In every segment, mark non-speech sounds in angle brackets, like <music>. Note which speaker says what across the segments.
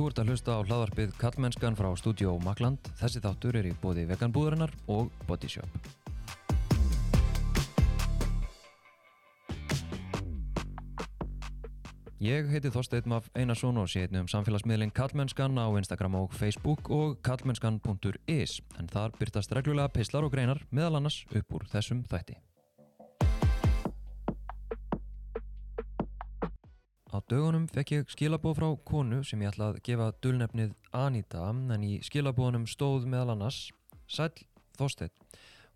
Speaker 1: Þú ert að hlusta á hlaðvarpið Kallmennskan frá Studio Makland. Þessi þáttur er í bóði veganbúðarinnar og Bodyshop. Ég heiti Þorstein Maf Einarsson og sé einnig um samfélagsmiðlinn Kallmennskan á Instagram og Facebook og kallmennskan.is en þar byrtast reglulega pislar og greinar meðal annars upp úr þessum þætti. Dögunum fekk ég skilabóð frá konu sem ég ætla að gefa dulnefnið Anita en í skilabóðunum stóð meðal annars Sæl Þorstein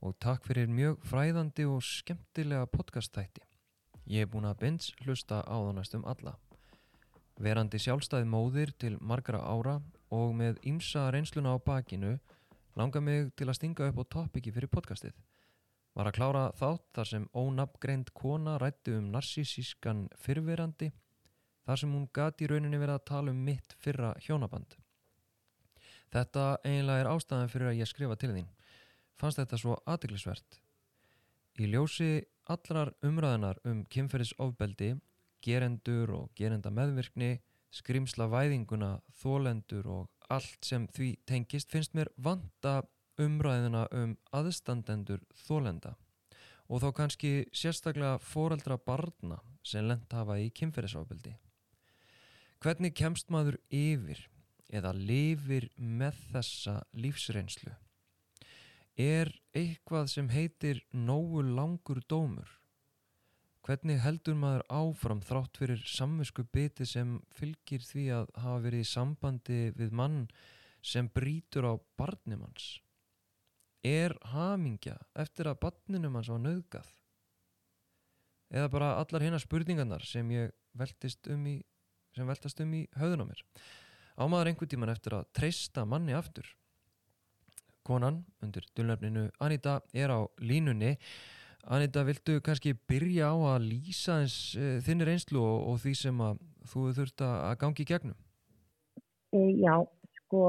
Speaker 1: og takk fyrir mjög fræðandi og skemmtilega podcastþætti. Ég er búin að bins hlusta á það næstum alla. Verandi sjálfstæði móðir til margra ára og með ymsa reynsluna á bakinu langar mig til að stinga upp á topiki fyrir podcastið. Var að klára þátt þar sem ónafngreind kona rætti um narsísískan fyrverandi þar sem hún gati í rauninni verið að tala um mitt fyrra hjónaband. Þetta eiginlega er ástæðan fyrir að ég skrifa til þín. Fannst þetta svo aðdeglisvert. Í ljósi allrar umræðinar um kynferðisofbeldi, gerendur og gerenda meðvirkni, skrimsla væðinguna, þólendur og allt sem því tengist finnst mér vanta umræðina um aðstandendur þólenda og þá kannski sérstaklega foreldra barna sem lent hafa í kynferðisofbeldi. Hvernig kemst maður yfir eða lifir með þessa lífsreynslu? Er eitthvað sem heitir nógu langur dómur? Hvernig heldur maður áfram þrátt fyrir samvisku biti sem fylgir því að hafa verið í sambandi við mann sem brítur á barnum hans? Er hamingja eftir að barninum hans var nöðgað? Eða bara allar hérna spurningarnar sem ég veltist um í, sem veltast um í höðun á mér? Ámaður einhver tíman eftir að treysta manni aftur? Konan undir dulnefninu Anita er á línunni. Anita, viltu kannski byrja á að lýsa eins uh, þinni reynslu og, og því sem að þú þurft að gangi í gegnum?
Speaker 2: E, já, sko,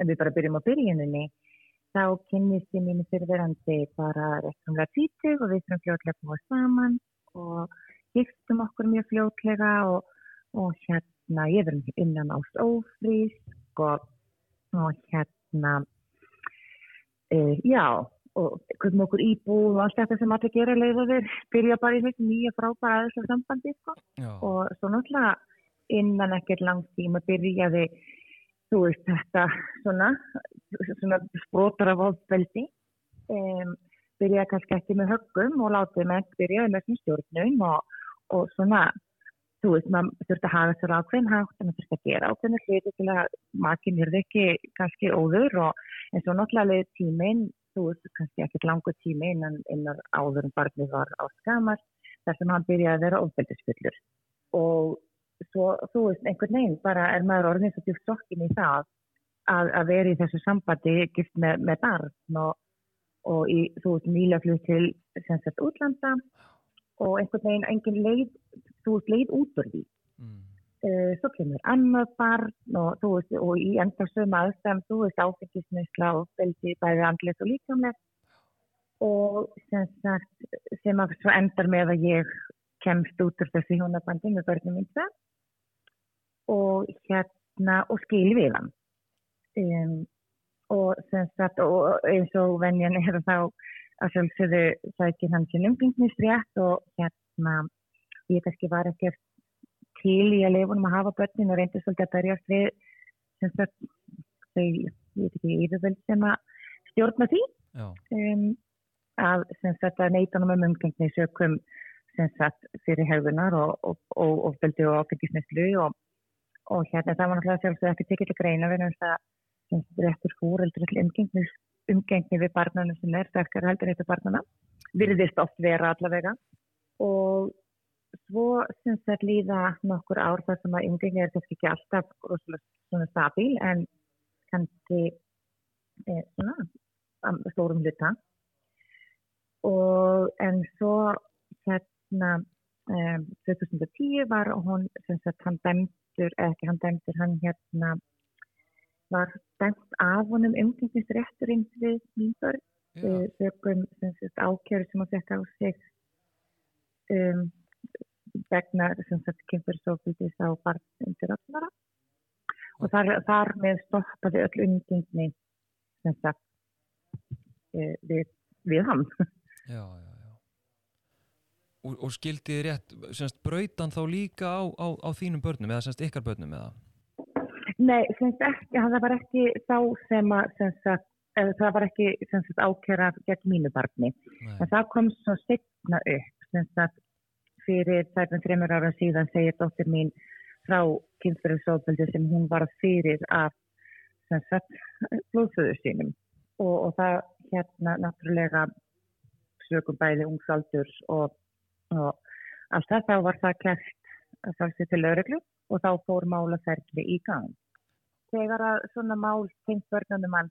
Speaker 2: ef við bara byrjum á byrjuninni, þá kynnist ég mínu fyrirverandi bara rektumlega tvítug og við þurfum fljótlega búið saman og giftum okkur mjög fljótlega og, og hérna, ég verðum innan ást ófrísk og, og hérna, Uh, já, og hvernig okkur íbúð og allt þetta sem allir gera leiðaður byrja bara í þessu nýja frábæra aðeinslega sambandi sko. og svo náttúrulega innan ekkert langt tíma byrjaði þú veist þetta svona, svona sprótar af ofbeldi um, byrjaði kannski ekki með höggum og látið með byrjaði með stjórnum og, og svona þú veist, maður þurfti að hafa sér ákveðin hátt en maður þurfti að gera ákveðin hluti til að makinn er ekki kannski óður og en svo náttúrulega tíminn, þú veist, kannski ekkert langu tími innan, innan áður en barnið var á skamar þar sem hann byrjaði að vera ofbeldisfullur. Og svo, þú veist, einhvern veginn bara er maður orðin svo djúft sokkin í það að, að vera í þessu sambandi gift með, með barn og, og í, þú veist, nýla flut til sem sagt útlanda. Og einhvern veginn engin leið, þú veist, leið út úr því. Mm. Uh, svo kemur annað barn og, veist, og í enda sögum aðstæðum þú veist áfengisnusla og feldi bæði andlet og líkamlegt. Og sem sagt sem að svo endar með að ég kemst út úr þessi hjónabandi með börnum minna og hérna og skil við hann. Um, og sem sagt og eins og venjan er þá að sjálfsögðu sækir hann sem umgengnisrétt og hérna ég kannski var ekkert til í að leifunum að hafa börnin og reyndir svolítið að berjast við sem sagt þau, ég veit ekki, yfirvöld sem að stjórna því. Um, að sem sagt að neytanum um umgengni sökum sem sagt fyrir hefðunar og ofbeldi og áfengisneslu og, og hérna það var náttúrulega sjálfsög ekki tekið til greina við náttúrulega réttur fóreldur umgengni, umgengni við barnanum sem er sterkar heldur eitthvað barnana virðist oft vera allavega. Og svo sem það líða nokkur ár þar sem að ynglingi er kannski ekki alltaf svona stabíl en kannski eh, svona stórum hluta. Og en svo hérna um, 2010 var hún sem sagt hann dæmtur, ekki hann dæmtur hann hérna var dæmt af honum umgengnisrétturinn við nýbörn sögum ákjörðu sem hann fekk á sig um vegna kynferðsofbildis á barn undir 18 ára og þar, þar með stoppaði öll umgengni sem sagt e, við, við hann.
Speaker 1: Já, já, já. Og, og skildiði rétt, semst, brautan þá líka á, á, á þínum börnum eða semst ykkar börnum eða?
Speaker 2: Nei, semst ekki, það var ekki þá sem að, semst að, það var ekki semst að ákjara gegn mínu barni.
Speaker 1: Nei.
Speaker 2: En það kom svo setna upp, semst að fyrir þærfum þreymur ára síðan segir dóttir mín frá kynferðisofbeldi sem hún var fyrir af blóðföðu sínum og, og það hérna náttúrulega sögum bæði ungsaldurs og, og allt það þá var það kæft að sé til öreglu og þá fór málaferðli í gang. Þegar að svona mál tengt börnunum mann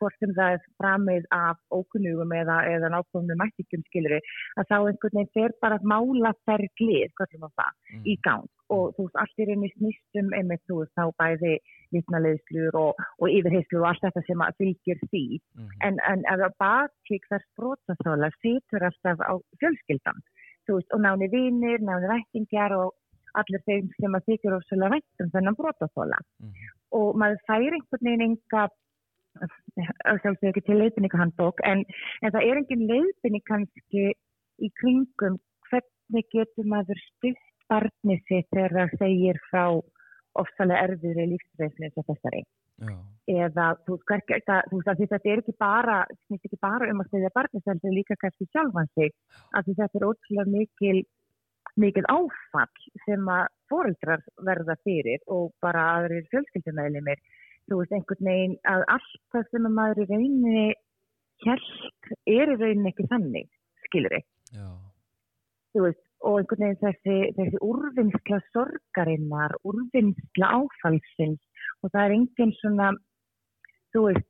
Speaker 2: hvort sem það er framið af ókunnugum eða, eða náttúrulega mættikjum skilri, að þá einhvern veginn fer bara að mála ferglið, hvað sem það,
Speaker 1: Mm.
Speaker 2: í gang og þú veist, allt er einnig snýstum einmitt, þú veist, þá bæði vitnaleðslur og, og yfirheyslu og allt þetta sem að fylgir því,
Speaker 1: Mhm.
Speaker 2: en, en að baki hvers brotaþóla situr alltaf á fjölskyldan, þú veist, og náni vinir, náni vættingjar og allir þeim sem að þykir ósvöla vættum þennan brotaþóla
Speaker 1: Mhm.
Speaker 2: og maður fær einhvern veginn enga sjálfsög ekki til leiðbynningahandbók en, en það er engin leiðbynning kannski í kringum hvernig getur maður stutt barni sitt þegar það segir frá ofsalega erfiðri lífsreifni eins og þessari.
Speaker 1: Já,
Speaker 2: eða þú veist, að þetta er ekki bara ekki bara um að segja barni sem þetta er líka kannski sjálfan sig. Að þetta er ótrúlega mikil mikil áfall sem að foreldrar verða fyrir og bara aðrir fjölskyldumæðlimir þú veist einhvern veginn að allt það sem að maður í rauninni hjælt er í rauninni ekki þannig skilur við,
Speaker 1: já,
Speaker 2: þú veist og einhvern veginn þessi, þessi úrvinnsla sorgarinnar, úrvinnsla áfallsins og það er enginn svona þú veist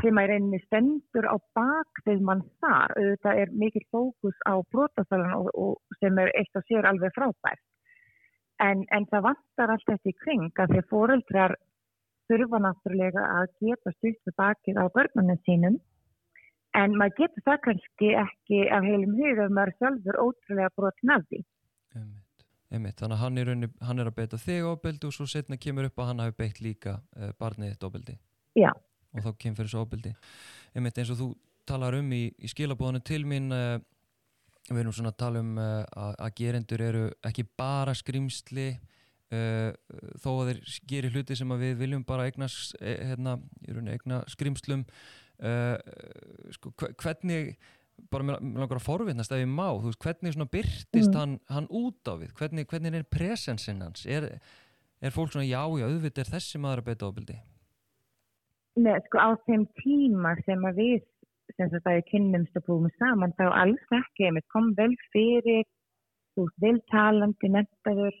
Speaker 2: sem að rauninni stendur á bakvið mann þar, auðvitað er mikil fókus á og sem er eitt og sér alveg frábært. En, en það vantar allt þetta í kring að því að fóreldrar þurfa náttúrulega að geta við bakið á börnunum sínum en maður getur það kannski ekki af heilum hug ef maður sjálfur ótrúlega brotin af því.
Speaker 1: einmitt. Einmitt, þannig að hann er, raunni, hann er að beita þig ofbeldi og svo setna kemur upp að hann hafi beitt líka uh, barnið þitt ofbeldi.
Speaker 2: Já.
Speaker 1: Og þá kemur fyrir svo ofbeldi. Einmitt eins og þú talar um í, í skilabóðinu til mín, uh, við erum svona að tala um uh, að, gerendur eru ekki bara skrimsli, þó að þeir gerir hluti sem að við viljum bara eigna, eh, hérna, eigna skrimslum. Uh, sko, hve- hvernig bara mér langar að forvittnast ef ég má veist, hvernig byrtist
Speaker 2: Mm.
Speaker 1: hann, hann út á við, hvernig, hvernig er presensinn hans er, er fólk svona já, já, auðvitað er þessi maður að beita ofbeldi
Speaker 2: Nei, sko á þeim tíma sem að við sem sagt að við kynnumst og búum saman þá alls ekki, ég kom vel fyrir þú veist, vel talandi nefndaður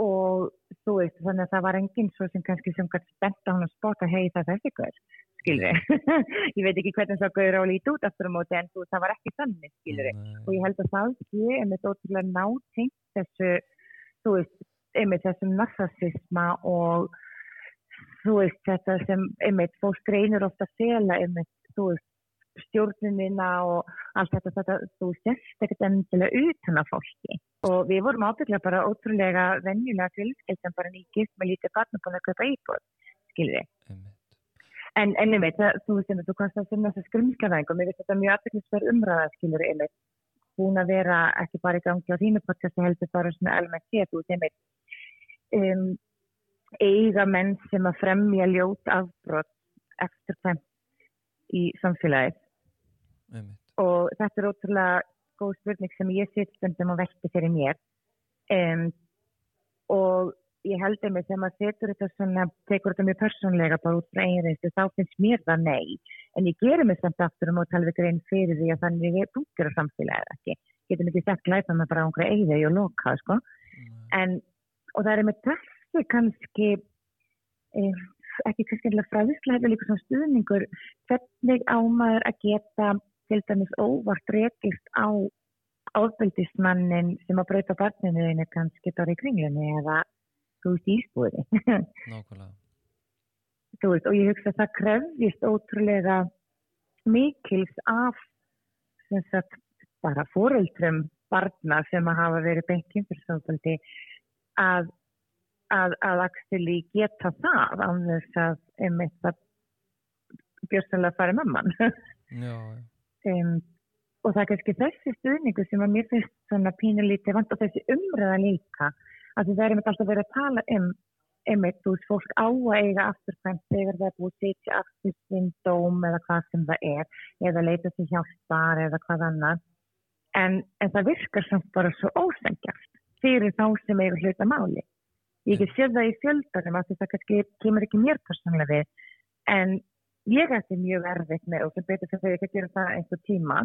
Speaker 2: og þú veist, þannig að það var enginn svo sem kannski sem spennt á hann að spota hei það er þessi gaur, skilvi <laughs> ég veit ekki hvernig það gaur á lítið út aftur á móti en þú, það var ekki þannig, skilvi og ég held að það sé einmitt ótrúlega nátengt þessu þú veist, einmitt þessum narsasisma og þú veist, þetta sem einmitt fólk reynir ofta að sela einmitt, þú veist, stjórnunina og allt þetta, þetta þú sérst ekkert endilega utan af fólki. Og við vorum ábygglega bara ótrúlega venjulega fjölskeldan bara nýgist með lítið barn búin að kaupa íbúð,
Speaker 1: einmitt,
Speaker 2: En, en einmitt, það, þú veist, þú kannst að finna þessa skrimskavæðing og mér finnst þetta mjög aðbyggisverð umræða, skilur, einmitt, búin að vera ekki bara í gangi á þínu podcasti heldur bara svona almennt þú veist, einmitt, um, eiga menn sem að fremja ljót afbrott eftir þeim í samfélagið. Og þetta er ótrúlega góð spurning sem ég sitt stundum og velti fyrir mér. Um, og ég held einmitt þegar maður setur þetta svona, tekur þetta mjög persónlega bara út frá einreynslu, þá finnst mér það nei. En ég gerir mig samt aftur um og tala við grein fyrir því að þannig ég búkir á samfélagið ekki, getum ekki sagt glæpa með bara einhverja eigði og loka, sko. En, og það er með þessi kannski eh, ekki kannski alveg fræðislega hefur líka svona stuðningur. Hvernig á maður að geta til dæmis óvart rekist á áðbildismannin sem að breyta barninu einu kannski bara í kringlunni eða þú veist ísbúði <laughs>
Speaker 1: nákvæmlega,
Speaker 2: þú veist og ég hugsa að það krefjist ótrúlega mikils af sem sagt bara foreldrum barna sem að hafa verið beint kynfyrsofaldi að að, að actually geta það þess að einmitt að björnstæðilega mann <laughs>
Speaker 1: Já,
Speaker 2: um, og það er kannski þessi stuðningu sem að mér finnst svona pínulítið vant og þessi umræða líka að það er einmitt alltaf verið að tala um einmitt, þú veist, fólk á að eiga afturkvæmt þegar það er búið að setja aftur sinn dóm eða hvað sem það er eða leita sér hjálpar eða hvað annar en, en það virkar samt bara svo ósengjast fyrir þá sem eiga hluta máli ég ekki séð það í fjöldanum að það kannski kemur ekki mér personlega við en ég ætti mjög erfitt með og sem betur þegar ég ekki að gera það einhver tíma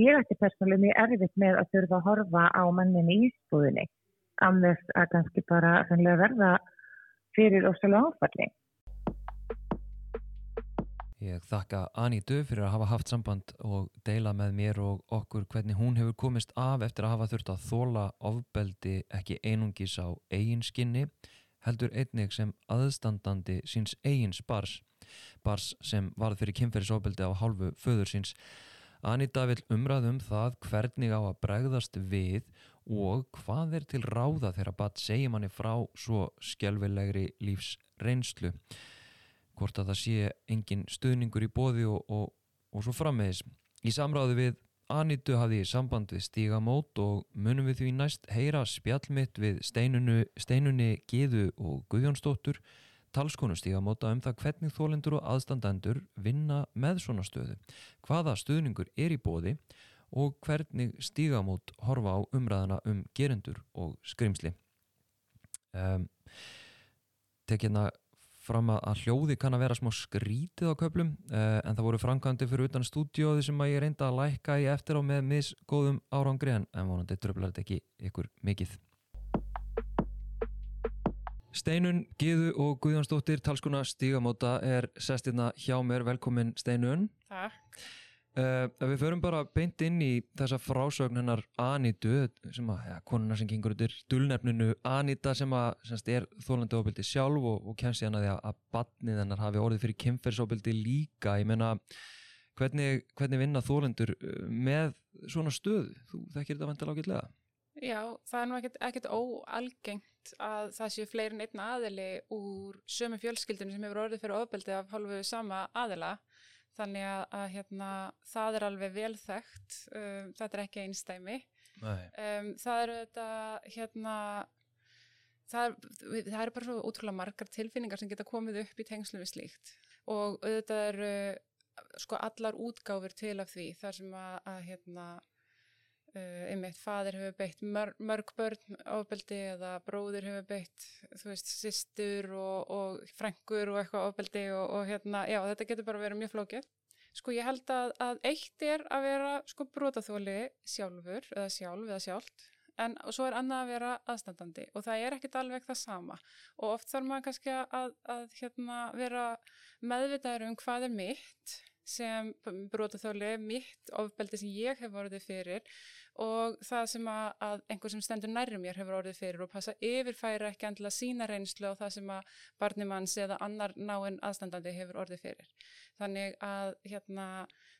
Speaker 2: ég ætti personlega mjög erfitt með að þurfa að horfa á manninni í íspúðinni af þess að kannski bara verða fyrir ósælu áfalli.
Speaker 1: Ég þakka Anítu fyrir að hafa haft samband og deila með mér og okkur hvernig hún hefur komist af eftir að hafa þurft að þóla ofbeldi ekki einungis á eigin skinni, heldur einnig sem aðstandandi síns eigins bars, bars sem varð fyrir kynferðisofbeldi á hálfu föður síns. Anita vil umræðum það hvernig á að bregðast við og hvað er til ráða þegar bat segir manni frá svo skjálfilegri lífs reynslu hvort að það sé engin stuðningur í bóði og, og, og svo frammeðis í samráðu við Anitu hafði samband við Stígamót og munum við því næst heyra spjallmitt við steinunu, steinunni Gíðu og Guðjónsdóttur talskonu Stígamóta um það hvernig þólendur og aðstandendur vinna með svona stöðu hvaða stuðningur er í bóði og hvernig stígamót horfa á umræðana um gerendur og skrimsli. Um, Tek hérna fram að hljóði kann að vera smá skrítið á köplum uh, en það voru framkvæmdi fyrir utan stúdióði sem að ég reynda að lækka í eftir á með misgóðum árangri en, en vonandi dröflar þetta ekki ykkur mikið. Steinun, Gíðu og Guðjónsdóttir, talskuna Stígamóta er sestirna hjá mér. Velkomin Steinun.
Speaker 3: Takk.
Speaker 1: Uh, við förum bara beint inn í þessa frásögn hennar Anitu sem að, ja, konuna sem gengur út í dulnefninu Anita sem að semst, er þólandi ofbildi sjálf og, og kemst í hana því að, að batnið hennar hafi orðið fyrir kemferðsofbildi líka ég menna, hvernig, hvernig vinna þólendur uh, með svona stöð? Þú þekkir þetta vantilega ágætlega?
Speaker 3: Já, það er nú ekkert, ekkert óalgengt að það séu fleirin einn aðili úr sömu fjölskyldinu sem hefur orðið fyrir ofbildi af hálfu sama aðila þannig að, að hérna, það er alveg vel þekkt, um, þetta er ekki einstæmi. Um, það eru þetta, hérna, það það er bara svo útrúlega margar tilfinningar sem geta komið upp í tengslu við slíkt og þetta eru sko allar útgáfur til af því þar sem að, að hérna, einmitt fadir hefur beitt mörg, mörg börn ofbeldi eða bróðir hefur beitt þú veist, sýstur og, og frængur og eitthvað ofbeldi og, og hérna, já þetta getur bara verið mjög flókið. Sko ég held að, að eitt er að vera sko brotaþóli sjálfur eða sjálf eða sjálft en svo er annað að vera aðstandandi og það er ekkit alveg það sama. Og oft þarf maður kannski að, að hérna, vera meðvitaður um hvað er mitt sem brotaþóli mitt ofbeldi sem ég hef vorðið fyrir og það sem að, að einhver sem stendur nærri mér hefur orðið fyrir og passa yfirfæra ekki andla sína reynslu og það sem að barnimanns eða annar náinn aðstandandi hefur orðið fyrir. Þannig að hérna,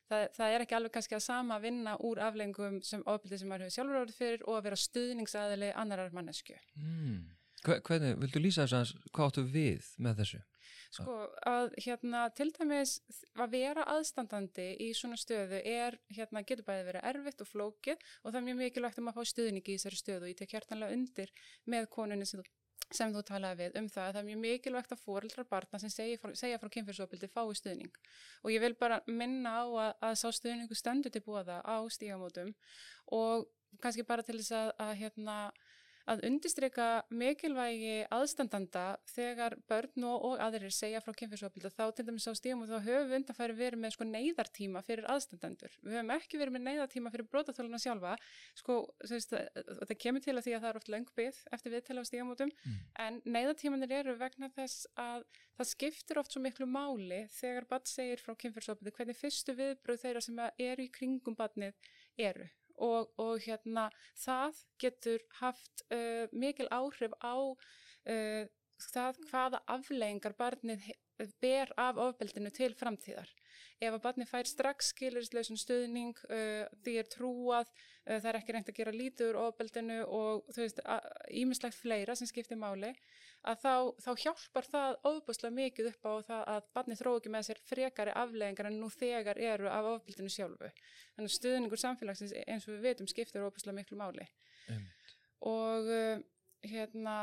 Speaker 3: það, það er ekki alveg kannski að sama vinna úr aflengum sem ofbildið sem maður hefur sjálfur orðið fyrir og að vera stuðningsaðili annarar mannesku.
Speaker 1: Mm. Hvernig, vildu lýsa þess að hvað áttu við með þessu?
Speaker 3: Sko að hérna til dæmis að vera aðstandandi í svona stöðu er hérna getur bæðið verið erfitt og flókið og það er mjög mikilvægt að maður fá stuðningi í þessari stöðu ég tek hjartanlega undir með konunni sem þú sem þú talaði við um það að það er mjög mikilvægt að fórildrar barna sem segja frá, frá kynfyrsopildi fái stuðning. Og ég vil bara minna á að, að sá stuðningu stendur til búaða á stígamótum og kannski bara til þess að, að hérna að undistrykka mikilvægi aðstandanda þegar börn og, aðrir segja frá kynfyrsopilda þá til dæmis á stíðum og þá höfum við undanfæri verið með sko neyðartíma fyrir aðstandandur við höfum ekki verið með neyðartíma fyrir brotaþóluna sjálfa. Sko veist, það kemur til að því að það er oft löngbyggð eftir viðtala á stíðamótum mm. en neyðartímanir eru vegna þess að það skiptir oft svo miklu máli þegar barn segir frá kynfyrsopildi hvernig fyrstu viðbröð þeirra sem eru í kringum barnið eru og, og hérna það getur haft uh, mikil áhrif á uh, það hvaða afleggingar barnið ber af ofbeldinu til framtíðar. Ef að barni fær strax skilurislausun stuðning, uh, því er trúað, uh, það er ekki reynd að gera lítur ofbeldinu og þú veist, ímislegt fleira sem skiptir máli, að þá, þá hjálpar það ofbúslega mikið upp á það að barni þró ekki með sér frekari afleggingar en nú þegar eru af ofbeldinu sjálfu. Þannig stuðningur samfélagsins eins og við veitum skiptir ofbúslega miklu máli. Um. Og uh, hérna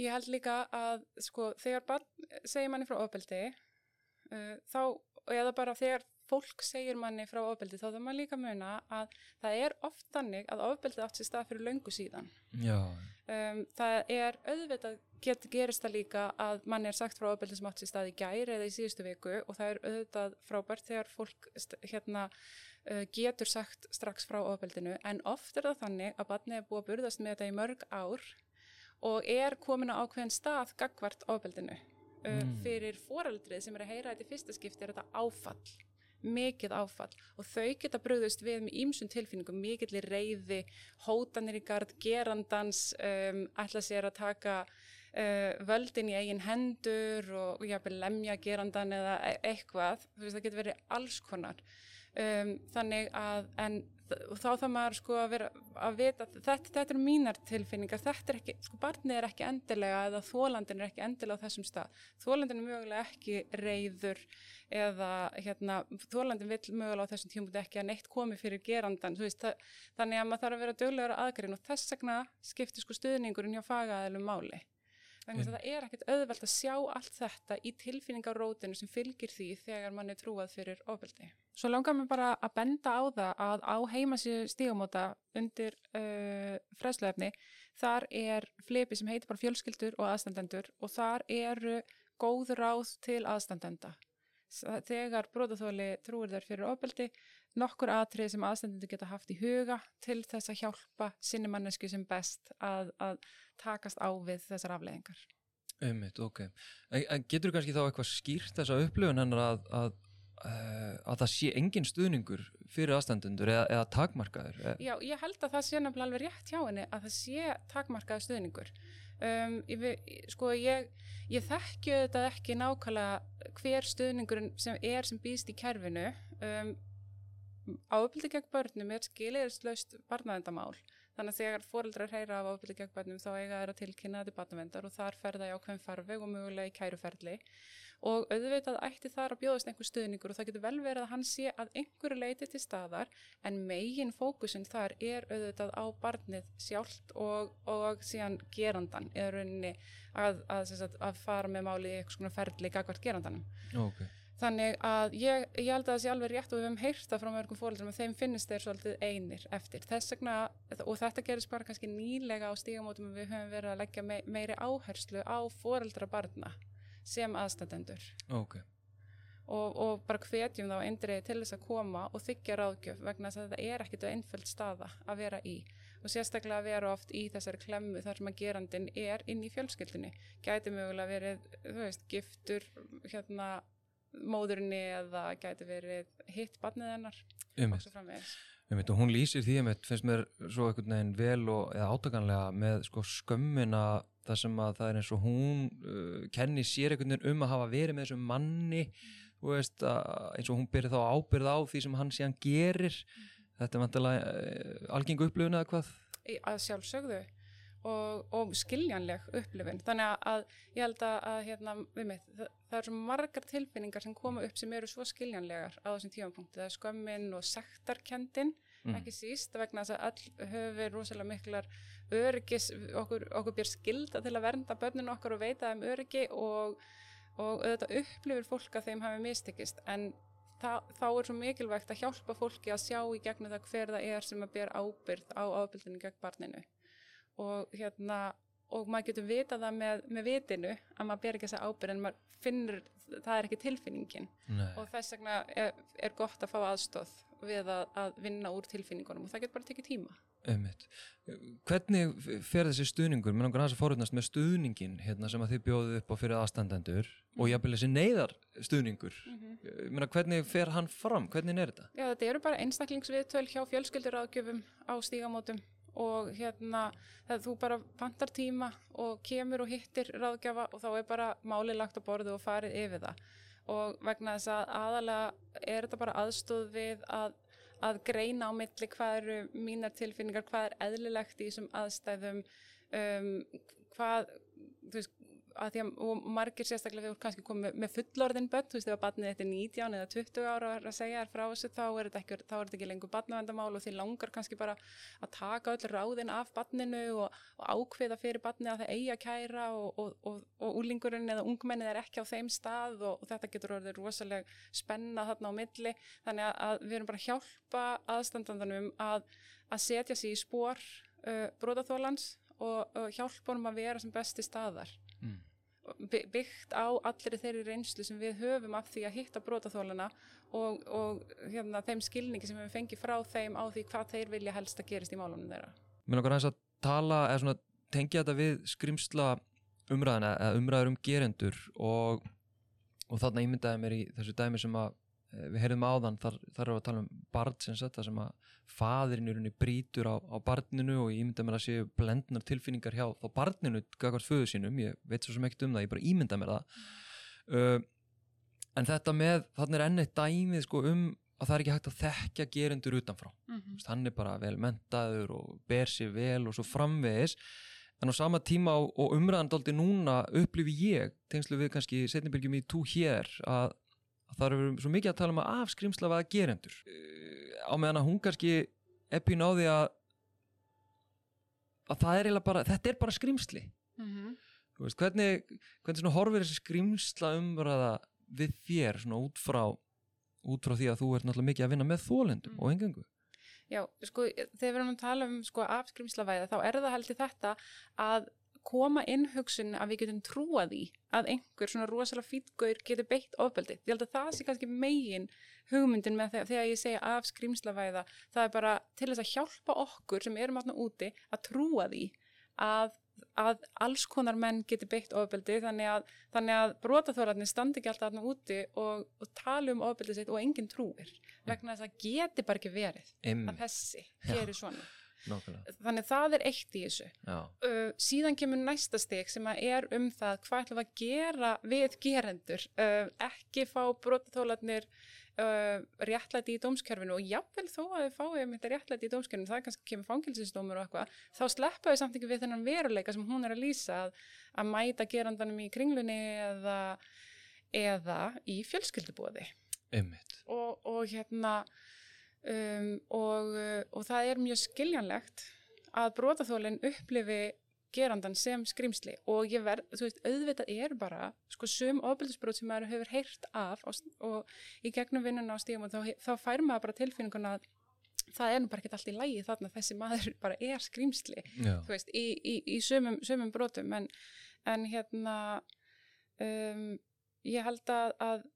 Speaker 3: Ég held líka að sko þegar barn segir manni frá ofbeldi uh, þá, eða bara þegar fólk segir manni frá ofbeldi þá þarf maður líka muna að það er oft þannig að ofbeldi átt sér stað fyrir löngu síðan. Um, það er auðvitað getur gerist það líka að manni er sagt frá ofbeldi sem átt sér stað í gæri eða í síðustu viku og það er auðvitað frábært þegar fólk hérna uh, getur sagt strax frá ofbeldinu en oft er það þannig að barni er búið að burðast með þetta í mörg ár og er komin á ákveðin stað gagvart ofbeldinu. Mm. fyrir foreldrið sem er að heyra þetta í fyrsta skipti er þetta áfall mikið áfall. Og þau geta bröðust við með ímsum tilfinningum, mikill í reyði hótanir í gard, gerandans um, ætla sér að taka uh, völdin í eigin hendur og, og jáfnveg lemja gerandan eða e eitthvað, þú veist það getur verið alls konar. Um, þannig að en og þá þá maður sko að vera að vita þetta, þetta er mínar tilfinningar þetta er ekki, sko barnið er ekki endilega eða þólandin er ekki endilega á þessum stað þólandin er mögulega ekki reyður eða hérna þólandin vil mögulega á þessum tímúti ekki að neitt komi fyrir gerandan veist, það, þannig að maður þarf að vera döglegur aðgrein og þess vegna skiptir sko stuðningurinn hjá fagaðilum máli Þannig að mm. það er ekkert auðvelt að sjá allt þetta í tilfinningarótinu sem fylgir því þegar mann er trúað fyrir ofbeldi. Svo langar mér bara að benda á það að á heimasíðu stígamóta undir uh, fræðslöfni þar er flipi sem heitir bara fjölskyldur og aðstandendur og þar eru góð ráð til aðstandenda. Þegar bróðaþóli trúir þær fyrir ofbeldi nokkur atrið sem aðstendendur geta haft í huga til þess að hjálpa sinni mannesku sem best að, að takast á við þessar afleðingar.
Speaker 1: Ummitt, ok. En getur þú kannski þá eitthvað skýrt þessa upplöfun hennar að, að, að það sé engin stuðningur fyrir aðstendendur eða, eða takmarkaður?
Speaker 3: Já, ég held að það sé nefnilega alveg rétt hjá henni að það sé takmarkaður stuðningur. Um, ég, sko ég, ég þekkju þetta ekki nákvæmlega hver stuðningurinn sem er sem býst í kerfinu um, ábyrði gegn börnum er skiliðislaust barnaðendamál þannig að þegar fóreldrar heyra af ábyrði gegn börnum þá eiga þeirra tilkynna þetta barnavendar og þar ferða ég á hvem farveg og mögulega í kæruferðli og auðvitað ætti þar að bjóðast einhver stuðningur og það getur vel verið að hann sé að einhverju leiti til staðar en megin fókusin þar er auðvitað á barnið sjálft og, og síðan gerandan eða rauninni að, að, að, að fara með máli í eitthvað svona ferðli gagvart gerandanum.
Speaker 1: Okay.
Speaker 3: Þannig að ég, ég held að það sé alveg rétt og við hefum heyrsta frá mörgum fólkdrum að þeim finnist þeir svolítið einir eftir. Þess vegna, og þetta gerist bara kannski nýlega á stígamótum við höfum verið að leggja me meiri áherslu á fóreldra barna sem aðstættendur.
Speaker 1: Okay.
Speaker 3: Og, og bara hvetjum þá eindriði til þess að koma og þykja ráðgjöf vegna þess að þetta er ekkit einföld staða að vera í. Og sérstaklega að vera oft í þessari klemmu þar sem að gerandin er inn í fjölskyldinni. Gæti mögulega verið, þú veist, giftur, hérna, móðurinni eða gæti verið hitt barnið hennar framvegis
Speaker 1: og hún lýsir því að finnst mér svo einhvern veginn vel og átakanlega með sko skömmina það sem að það er eins og hún uh, kenni sér einhvern veginn um að hafa verið með þessum manni mm. veist, eins og hún byrði þá ábyrð á því sem hann síðan gerir mm. þetta er vantilega uh, algengu upplöfun eða hvað?
Speaker 3: Að sjálfsögðu og, og skiljanleg upplifin þannig að ég held að, að hérna, mig, það, það er svo margar tilfinningar sem koma upp sem eru svo skiljanlegar á þessum tímapunkti, það er skömmin og sektarkendin, mm. ekki síst vegna þess að all höfum rosalega miklar öryggis, okkur, okkur bér skilda til að vernda börninu okkar og veita þeim öryggi og, og auðvitað upplifir fólk að þeim hafi mistekist. En Það, þá er svo mikilvægt að hjálpa fólki að sjá í gegnum það hver það er sem að ber ábyrð á ábyrðinu gegn barninu. Og hérna og maður getur vita það með, með vitinu að maður ber ekki þessa ábyrð en maður finnur, það er ekki tilfinningin. Nei. og þess vegna er, er gott að fá aðstóð við að, að vinna úr tilfinningunum og það getur bara tekið tíma
Speaker 1: Einmitt. Hvernig fer þessi stuðningur, mér langar að það fórhundast með stuðningin hérna, sem að þið bjóðu upp á fyrir aðstandendur mm. og jáfnvel þessi neyðar stuðningur mm -hmm. Hvernig fer hann fram, hvernig er þetta?
Speaker 3: Já þetta eru bara einstaklingsviðtöl hjá fjölskyldur ágjöfum á stígamótum og hérna þegar þú bara pantar tíma og kemur og hittir ráðgjafa og þá er bara málið lagt á borðu og farið yfir það og vegna þess að aðalega er þetta bara aðstóð við að, að greina á milli hvað eru mínar tilfinningar, hvað er eðlilegt í þessum aðstæðum um, hvað, þú veist að því að margir sérstaklega vorum kannski komið með fullorðin börn, þú veist ef að barnið þetta er 19 eða 20 ára að segja þér frá þessu þá er þetta ekki, er þetta ekki lengur barnavendamál og því langar kannski bara að taka öll ráðin af barninu og, og ákveða fyrir barnið að það eigi að kæra og, og, og úlingurinn eða ungmennið er ekki á þeim stað og þetta getur orðið rosalega spenna þarna á milli þannig að við erum bara að hjálpa aðstandandanum að, að setja sér í spór uh, brotaþólans og hjálpa honum að vera sem besti staðar. Byggt á allir þeirri reynslu sem við höfum af því að hitta brótaþólana og, og hérna, þeim skilningi sem við fengið frá þeim á því hvað þeir vilja helst að gerist í málunum þeirra.
Speaker 1: Mér langar aðeins að tala eða svona tengja þetta við skrimsla umræðina eða umræður um gerendur og, og þarna ímyndaði mér í þessu dæmi sem að við heyrðum áðan, þar, þar er að tala um barn sem þetta sem að rauninni brítur á, á barninu og ég ímynda mér að séu blendnar tilfinningar hjá þá barninu gagvart föðu sínum, ég veit svo sem ekkert um það, ég bara ímynda mér það. Uh, en þetta með þannig er ennett dæmið sko um að það er ekki hægt að þekkja gerendur utanfrá. Mm -hmm. hann er bara vel mentaður og ber sér vel og svo framvegis. En á sama tíma og, umræðandaldi núna upplifi ég, tengslu við kannski setnibilgjum í tú hér að, að það eru svo mikið að tala um að afskrimsla vaða gerendur á meðan að hún kannski eppin á því að að það er eiginlega bara, þetta er bara skrimsli mm -hmm. veist, hvernig hvernig svona horfir þessi skrimsla umræða við þér svona út frá út frá því að þú ert náttúrulega mikið að vinna með þólendum mm. og engangu
Speaker 3: Já, sko, þegar við erum að tala um sko afskrimslavæða þá er það heldur þetta að koma inn hugsun að við getum trúað í að einhver svona rosalega fítgauður getur beitt ofbeldi. Ég held að það sé kannski megin hugmyndin með þegar, þegar ég segja af skrýmslavæða. Það er bara til þess að hjálpa okkur sem erum aðna úti að trúa því að, að alls konar menn getur beitt ofbeldi þannig að, að brotaþólarnir standi ekki alltaf aðna úti og, og tala um ofbeldi sitt og enginn trúir. Vegna þess að getur bara ekki verið
Speaker 1: Im.
Speaker 3: að þessi gerir svona.
Speaker 1: Nákvæmlega.
Speaker 3: Þannig það er eitt í þessu. Uh, síðan kemur næsta steg sem er um það hvað ætlum að gera við gerendur. Uh, ekki fá brotatólarnir uh, réttlæti í dómskerfinu og jáfnvel þó að þau fáið með þetta réttlæti í dómskerfinu, það kannski kemur fangilsinsdómur og eitthvað, þá sleppa þau samt ekki við þennan veruleika sem hún er að lýsa að, að mæta gerandanum í kringlunni eða, eða í fjölskyldubóði. Og, og hérna um, og, uh, og það er mjög skiljanlegt að brotaþólinn upplifi gerandan sem skrimsli og ég verð, þú veist, auðvitað er bara sko sum ofbildisbrót sem maður hefur heyrt af og, og í gegnum vinnuna á stígum og þá, þá fær maður bara tilfinninguna að það er nú bara ekki allt í lægi þarna þessi maður <laughs> bara er skrimsli Já. þú veist, í, í, í sumum, sumum brotum en, en hérna um, ég held að, að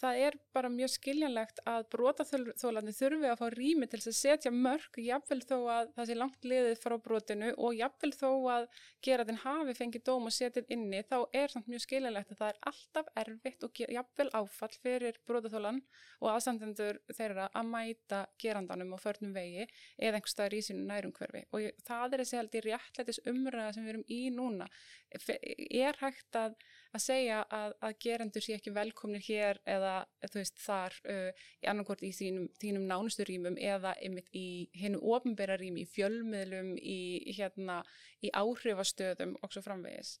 Speaker 3: það er bara mjög skiljanlegt að brotaþólandi þurfi að fá rými til að setja mörg, jáfnvel þó að það sé langt liðið frá brotinu og jáfnvel þó að gera þinn hafi fengið dóm og setið inni, þá er samt mjög skiljanlegt að það er alltaf erfitt og jáfnvel áfall fyrir brotaþólan og aðstandendur þeirra að mæta gerandanum og förnum vegi eða einhver staðar í sínu nærumhverfi. Og það er þessi held í réttlætis umræða sem við erum í núna. Er hægt að að segja að, að gerendur sé ekki velkomnir hér eða veist þar uh, í annarkort í þínum, þínum nánustu rýmum eða einmitt í hennu ofnbæra rými, í fjölmiðlum, í, hérna, í áhrifastöðum og svo framvegis.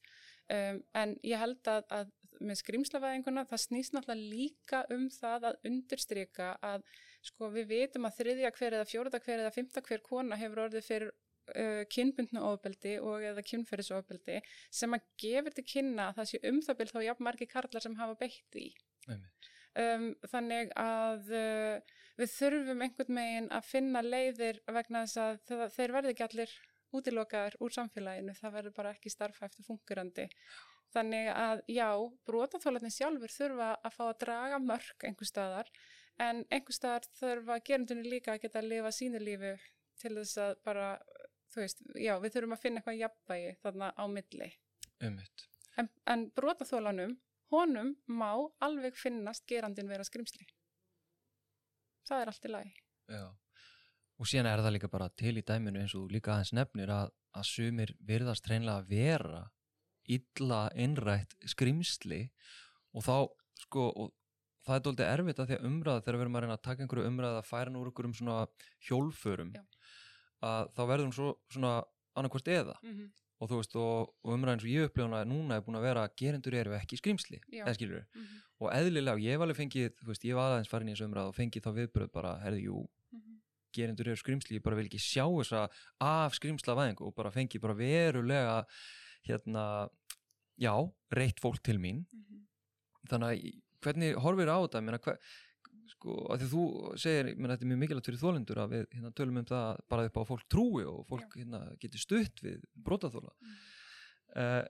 Speaker 3: Um, en ég held að, að með skrimslavæðinguna það snýst náttúrulega líka um það að undirstryka að sko við veitum að þriðja hver eða fjóruða hver eða fymta hver kona hefur orðið fyrir uh, kynbundna ofbeldi og eða kynferðisofbeldi sem að gefur til kynna að það sé um það byrð þá jafn margi karlar sem hafa beitt í. Um, þannig að uh, við þurfum einhvern megin að finna leiðir vegna þess að það, þeir verði ekki allir útilokaður úr samfélaginu, það verður bara ekki starfhæftu fungurandi. Þannig að já, brotaþólarnir sjálfur þurfa að fá að draga mörg einhver staðar en einhver staðar þurfa gerundunni líka að geta að lifa sínu lífi til þess að bara þú veist, já, við þurfum að finna eitthvað jafnvægi þarna á milli.
Speaker 1: Ummitt.
Speaker 3: En, en brotaþólanum, honum má alveg finnast gerandin vera skrimsli. Það er allt í lagi.
Speaker 1: Já, og síðan er það líka bara til í dæminu eins og líka aðeins nefnir að, að sumir virðast hreinlega að vera illa innrætt skrimsli og þá sko og það er doldið erfitt að því að umræða þegar við erum að reyna að taka einhverju umræða að færa nú úr einhverjum svona hjólförum
Speaker 3: Já.
Speaker 1: Að þá verður hún svo, svona annarkvort eða
Speaker 3: mm -hmm.
Speaker 1: og þú veist og, og umræðin sem ég upplifuna núna er búin að vera að gerendur eru ekki skrimsli eða skilur
Speaker 3: Mm -hmm.
Speaker 1: og eðlilega og ég hef alveg fengið þú veist ég var aðeins farin í þessu umræða og fengið þá viðbröð bara herði jú
Speaker 3: Mhm.
Speaker 1: gerendur eru skrimsli ég bara vil ekki sjá þessa af skrimsla væðingu og bara fengið bara verulega hérna já, reitt fólk til mín
Speaker 3: Mhm.
Speaker 1: þannig að hvernig horfir á þetta Meina, hver, sko, að því þú segir menna, þetta er mjög mikilvægt fyrir þólendur að við hérna, tölum um það bara upp á fólk trúi og fólk hérna, getur stutt við brotaþóla
Speaker 3: Mm.
Speaker 1: uh,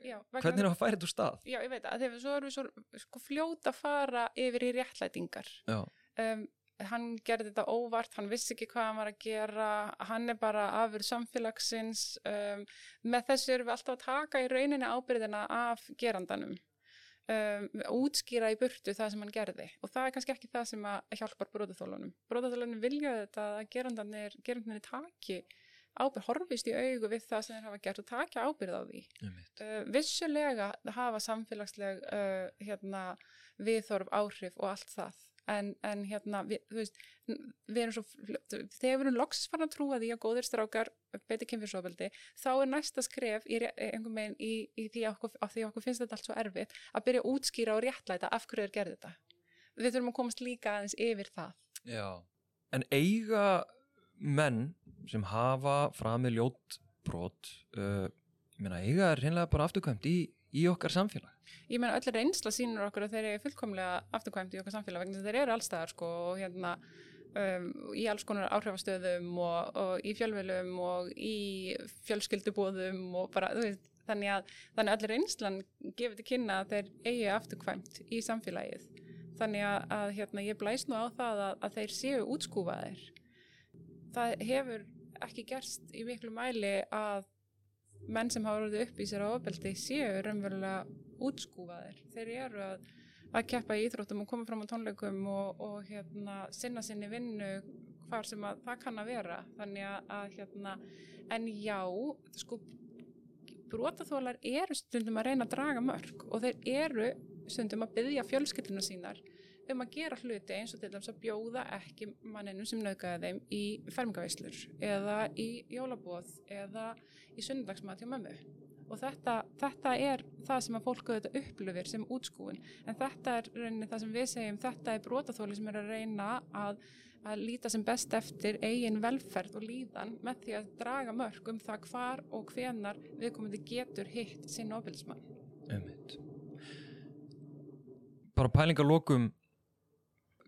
Speaker 3: Já,
Speaker 1: hvernig er það að færa þetta úr stað?
Speaker 3: Já, ég veit að þegar svo erum við svo sko, fljóta að fara yfir í réttlætingar. Um, hann gerði þetta óvart, hann vissi ekki hvað hann var að gera, hann er bara afur samfélagsins. Um, með þessu erum við alltaf að taka í rauninni ábyrðina af gerandanum. Um, útskýra í burtu það sem hann gerði og það er kannski ekki það sem að hjálpar brotaþólunum. Brotaþólunum vilja þetta að gerandanir, gerandanir taki ábyrð, horfist í augu við það sem þeir hafa gert og taka ábyrð á því. Uh, vissulega hafa samfélagsleg uh, hérna, viðþorf áhrif og allt það en, en hérna við, veist, við erum svo þegar við erum loksins farin að trúa því að góðir strákar beiti kynfyrsofbeldi þá er næsta skref í, í, í því að okkur, því okkur finnst þetta allt svo erfitt að byrja að útskýra og réttlæta af hverju er gerði þetta. Við þurfum að komast líka aðeins yfir það.
Speaker 1: Já, en eiga menn sem hafa framið ljót brot uh, ég meina eiga er hreinlega bara afturkvæmt í, í okkar samfélag?
Speaker 3: Ég meina öll reynsla sínur okkur að þeir eru fullkomlega afturkvæmt í okkar samfélag vegna þeir eru allstaðar sko og hérna um, í alls konar áhrifastöðum og, og í fjölvelum og í fjölskyldubóðum og bara þú veist þannig að, þannig öll reynslan gefur til kynna að þeir eigi afturkvæmt í samfélagið. Þannig að, að hérna, ég blæs nú á það að, að þeir séu útskúfaðir. Það hefur ekki gerst í miklu mæli að menn sem hafa verið upp í sér á ofbeldi séu raunverulega útskúfaðir. Þeir eru að, að keppa í íþróttum og koma fram á tónleikum og, og hérna, sinna sinni vinnu hvar sem að það kann að vera. Þannig að, að hérna, en já, sko, brotaþólar eru stundum að reyna að draga mörg og þeir eru stundum að byggja fjölskylduna sínar um að gera hluti eins og til dæmis að bjóða ekki manninum sem nauðgæða þeim í fermingaveislur eða í jólabóð eða í sunnudagsmat hjá mömmu. Og þetta, þetta er það sem að fólk auðvitað upplifir sem útskúin en þetta er rauninni það sem við segjum þetta er brotaþóli sem er að reyna að, að líta sem best eftir eigin velferð og líðan með því að draga mörg um það hvar og hvenar viðkomandi getur hitt sinn ofbilsmann
Speaker 1: Einmitt. Bara pælingar lokum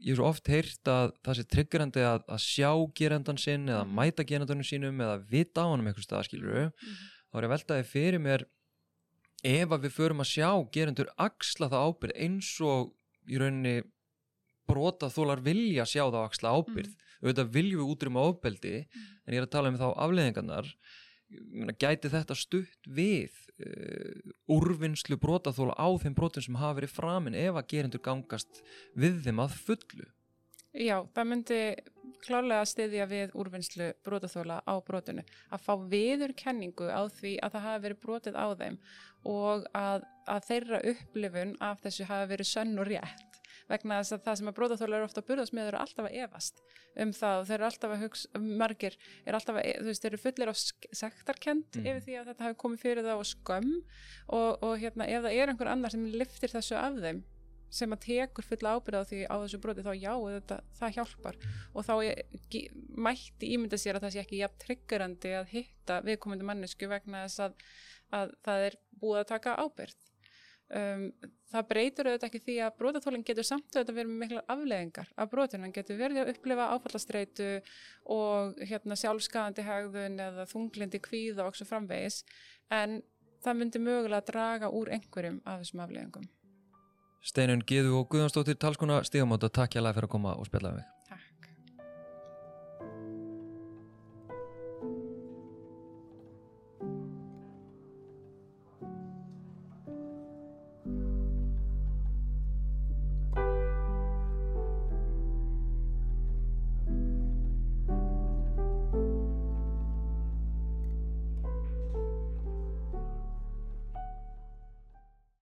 Speaker 1: ég hef svo oft heyrt að það sé triggerandi að, að sjá gerendan sinn eða
Speaker 3: Mhm.
Speaker 1: mæta gerendanum sínum eða vita á honum eitthvað stað skilur þá er ég að veltaði fyrir mér ef að við förum að sjá gerendur axla það ábyrð eins og í rauninni brota þólar vilja sjá það axla ábyrð auðvitað viljum við útrýma ofbeldi en ég er að tala um þá afleðingarnar Ég meina, gæti þetta stutt við uh, úrvinnslu brotaþóla á þeim brotum sem hafa verið framin ef að gerendur gangast við þeim að fullu
Speaker 3: Já, það myndi klálega styðja við úrvinnslu brotaþóla á brotinu. Að fá viður kenningu á því að það hafi verið brotið á þeim og að, að þeirra upplifun af þessu hafi verið sönn og rétt. Vegna þess að það sem að brotaþóla eru ofta að burðast með eru alltaf að efast um það og þeir eru alltaf að hugsa, margir eru alltaf að, þú veist, þeir eru fullir á sektarkend
Speaker 1: Mhm.
Speaker 3: yfir því að þetta hafi komið fyrir það og skömm og, og hérna, ef það er einhver annar sem liftir þessu af þeim sem að tekur fulla ábyrða á því á þessu broti þá já, þetta, það hjálpar og þá ég, mætti ímynda sér að það sé ekki jafn triggerandi að hitta viðkomandi mannesku vegna þess að, að það er búið að taka ábyrð um, það breytur auðvitað ekki því að brotaþólinn getur samt auðvitað verið með miklar afleðingar af brotinu, hann getur verið að upplifa áfallastreitu og hérna sjálfskaðandi hegðun eða þunglindi kvíða og svo framvegis. En það myndi mögulega draga úr einhverjum af þessum afleðingum
Speaker 1: Steinun Gíðu og Guðjónsdóttir talskona stigamóta takk hjá fyrir að koma og spjalla við mig